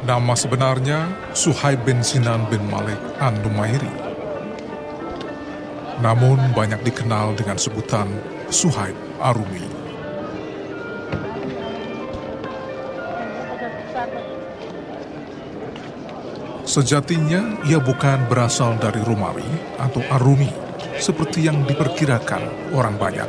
Nama sebenarnya Suhaib bin Sinan bin Malik An-Numairi. Namun banyak dikenal dengan sebutan Suhaib Arumi. Sejatinya ia bukan berasal dari Romawi atau Arumi seperti yang diperkirakan orang banyak.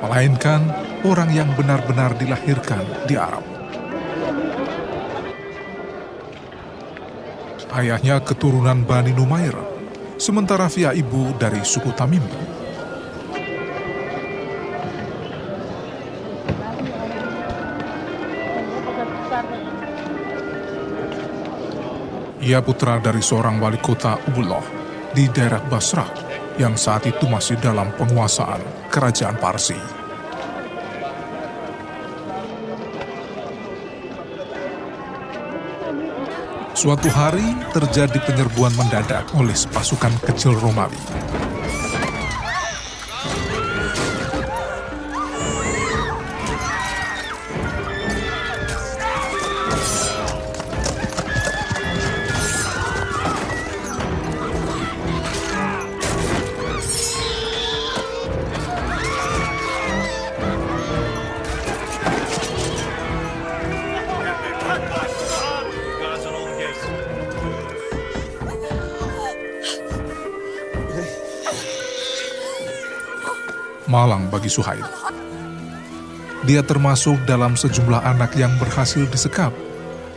Melainkan orang yang benar-benar dilahirkan di Arab. Ayahnya keturunan Bani Numair, sementara via ibu dari suku Tamim. Ia putra dari seorang wali kota Ubullah di daerah Basrah yang saat itu masih dalam penguasaan kerajaan Parsi. Suatu hari terjadi penyerbuan mendadak oleh pasukan kecil Romawi. Malang bagi Suhaib. Dia termasuk dalam sejumlah anak yang berhasil disekap,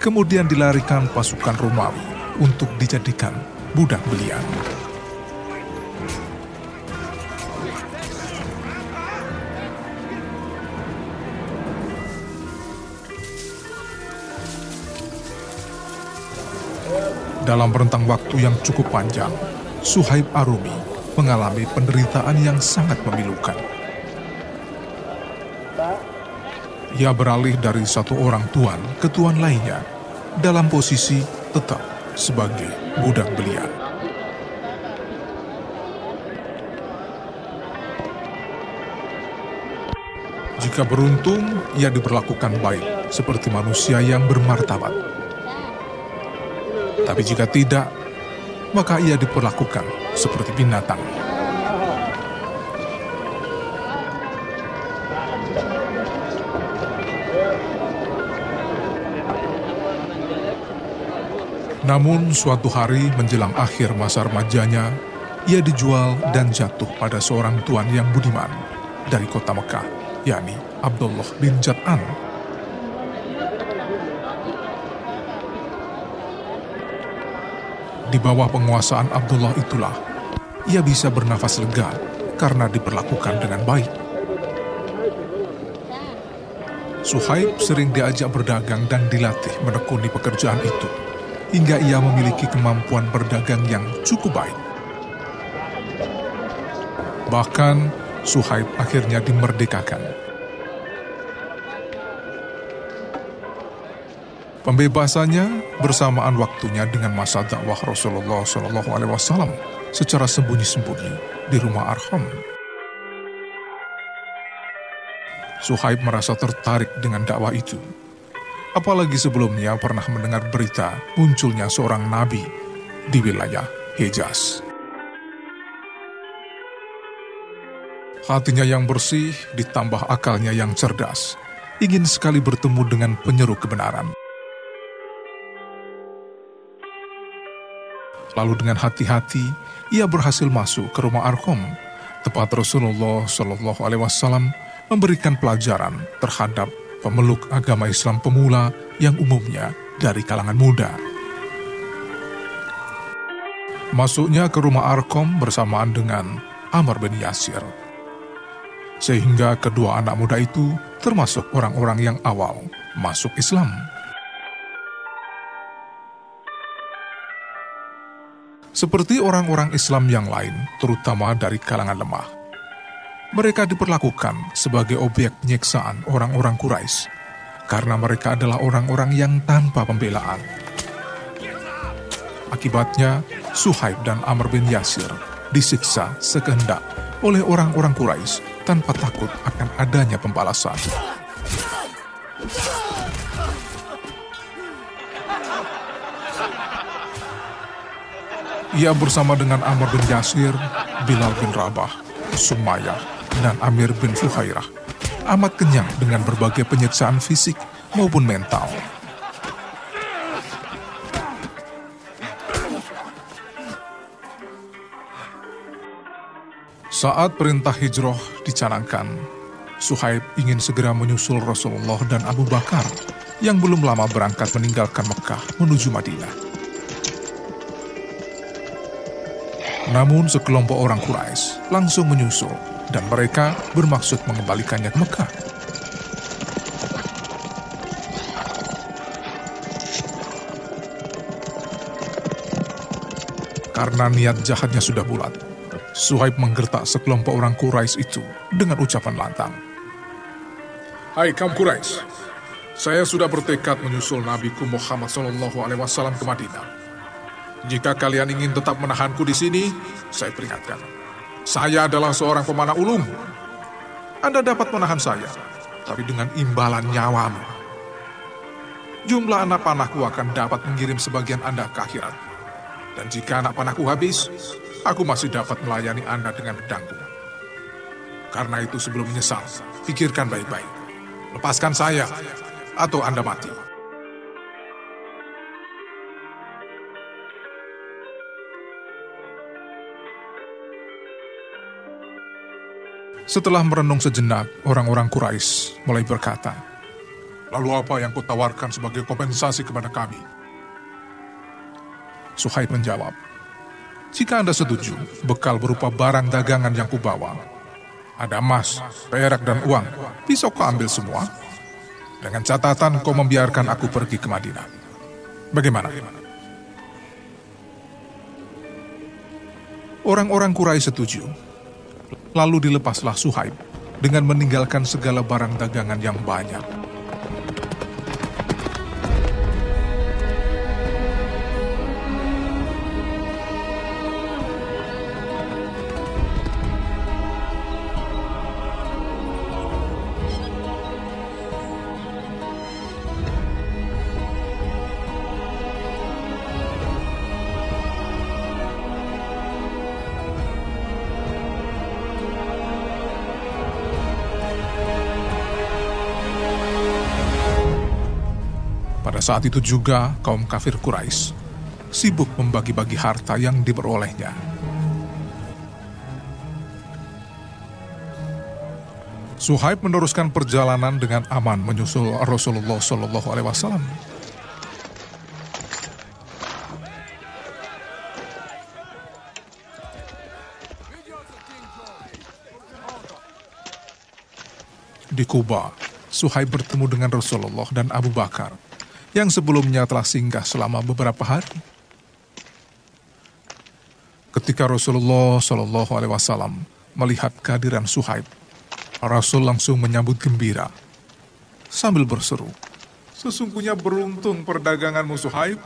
kemudian dilarikan pasukan Romawi untuk dijadikan budak belian. Dalam rentang waktu yang cukup panjang, Suhaib Arumi mengalami penderitaan yang sangat memilukan. Ia beralih dari satu orang tuan ke tuan lainnya dalam posisi tetap sebagai budak belian. Jika beruntung, ia diperlakukan baik seperti manusia yang bermartabat. Tapi jika tidak, maka ia diperlakukan seperti binatang. Namun suatu hari menjelang akhir masa remajanya, ia dijual dan jatuh pada seorang tuan yang budiman dari kota Mekah, yakni Abdullah bin Jat'an. Di bawah penguasaan Abdullah itulah, ia bisa bernafas lega karena diperlakukan dengan baik. Suhaib sering diajak berdagang dan dilatih menekuni pekerjaan itu, hingga ia memiliki kemampuan berdagang yang cukup baik. Bahkan, Suhaib akhirnya dimerdekakan. Pembebasannya bersamaan waktunya dengan masa dakwah Rasulullah Shallallahu Alaihi Wasallam secara sembunyi-sembunyi di rumah Arham. Suhaib merasa tertarik dengan dakwah itu. Apalagi sebelumnya pernah mendengar berita munculnya seorang nabi di wilayah Hejaz. Hatinya yang bersih ditambah akalnya yang cerdas, ingin sekali bertemu dengan penyeru kebenaran. Lalu dengan hati-hati ia berhasil masuk ke rumah Arkom, tempat Rasulullah Shallallahu Alaihi Wasallam memberikan pelajaran terhadap pemeluk agama Islam pemula yang umumnya dari kalangan muda. Masuknya ke rumah Arkom bersamaan dengan Amr bin Yasir. Sehingga kedua anak muda itu termasuk orang-orang yang awal masuk Islam. Seperti orang-orang Islam yang lain, terutama dari kalangan lemah. Mereka diperlakukan sebagai objek penyiksaan orang-orang Quraisy karena mereka adalah orang-orang yang tanpa pembelaan. Akibatnya, Suhaib dan Amr bin Yasir disiksa sekehendak oleh orang-orang Quraisy tanpa takut akan adanya pembalasan. Ia bersama dengan Amr bin Yasir, Bilal bin Rabah, Sumayyah, dan Amir bin Fuhairah amat kenyang dengan berbagai penyiksaan fisik maupun mental. Saat perintah hijrah dicanangkan, Suhaib ingin segera menyusul Rasulullah dan Abu Bakar yang belum lama berangkat meninggalkan Mekah menuju Madinah. Namun sekelompok orang Quraisy langsung menyusul dan mereka bermaksud mengembalikannya ke Mekah. Karena niat jahatnya sudah bulat, Suhaib menggertak sekelompok orang Quraisy itu dengan ucapan lantang. Hai kaum Quraisy, saya sudah bertekad menyusul Nabiku Muhammad SAW ke Madinah. Jika kalian ingin tetap menahanku di sini, saya peringatkan. Saya adalah seorang pemanah ulung. Anda dapat menahan saya, tapi dengan imbalan nyawamu. Jumlah anak panahku akan dapat mengirim sebagian Anda ke akhirat. Dan jika anak panahku habis, aku masih dapat melayani Anda dengan pedangku. Karena itu sebelum menyesal, pikirkan baik-baik. Lepaskan saya, atau Anda mati. Setelah merenung sejenak, orang-orang Quraisy mulai berkata, Lalu apa yang kau tawarkan sebagai kompensasi kepada kami? Suhaib menjawab, Jika Anda setuju, bekal berupa barang dagangan yang kubawa, ada emas, perak, dan uang, bisa kau ambil semua? Dengan catatan kau membiarkan aku pergi ke Madinah. Bagaimana? Orang-orang Quraisy setuju Lalu dilepaslah Suhaib dengan meninggalkan segala barang dagangan yang banyak. Pada saat itu juga kaum kafir Quraisy sibuk membagi-bagi harta yang diperolehnya. Suhaib meneruskan perjalanan dengan aman menyusul Rasulullah Shallallahu Alaihi Wasallam. Di Kuba, Suhaib bertemu dengan Rasulullah dan Abu Bakar yang sebelumnya telah singgah selama beberapa hari. Ketika Rasulullah Shallallahu Alaihi Wasallam melihat kehadiran Suhaib, Rasul langsung menyambut gembira sambil berseru, Sesungguhnya beruntung perdaganganmu Suhaib.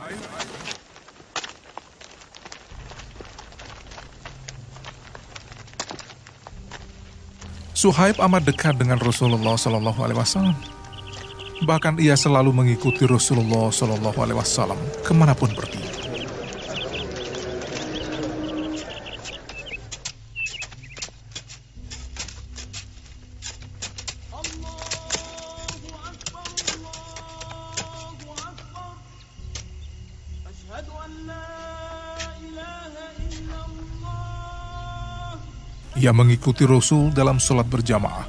Suhaib amat dekat dengan Rasulullah Shallallahu Alaihi Wasallam. Bahkan ia selalu mengikuti Rasulullah Shallallahu Alaihi Wasallam ke mana pun pergi. Ia mengikuti Rasul dalam sholat berjamaah,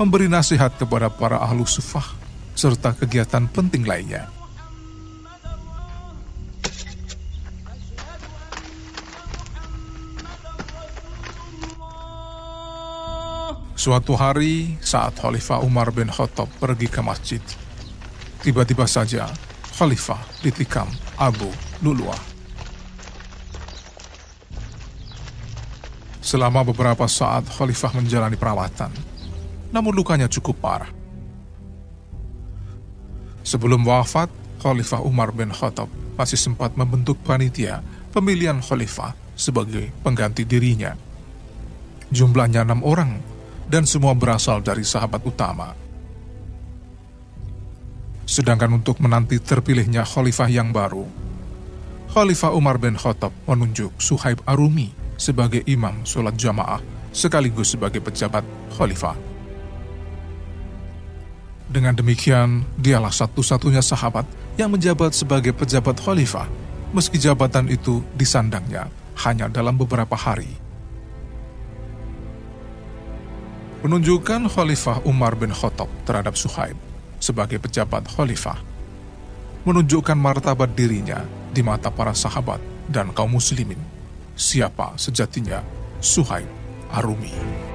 memberi nasihat kepada para ahlu sufah, serta kegiatan penting lainnya. Suatu hari, saat Khalifah Umar bin Khattab pergi ke masjid, tiba-tiba saja Khalifah ditikam Abu Luluah. Selama beberapa saat Khalifah menjalani perawatan, namun lukanya cukup parah. Sebelum wafat, Khalifah Umar bin Khattab masih sempat membentuk panitia pemilihan Khalifah sebagai pengganti dirinya. Jumlahnya enam orang dan semua berasal dari sahabat utama. Sedangkan untuk menanti terpilihnya Khalifah yang baru, Khalifah Umar bin Khattab menunjuk Suhaib Arumi sebagai imam sholat jamaah sekaligus sebagai pejabat khalifah. Dengan demikian, dialah satu-satunya sahabat yang menjabat sebagai pejabat khalifah, meski jabatan itu disandangnya hanya dalam beberapa hari. Penunjukan Khalifah Umar bin Khattab terhadap Suhaib sebagai pejabat khalifah menunjukkan martabat dirinya di mata para sahabat dan kaum muslimin. Siapa sejatinya Suhaib Arumi.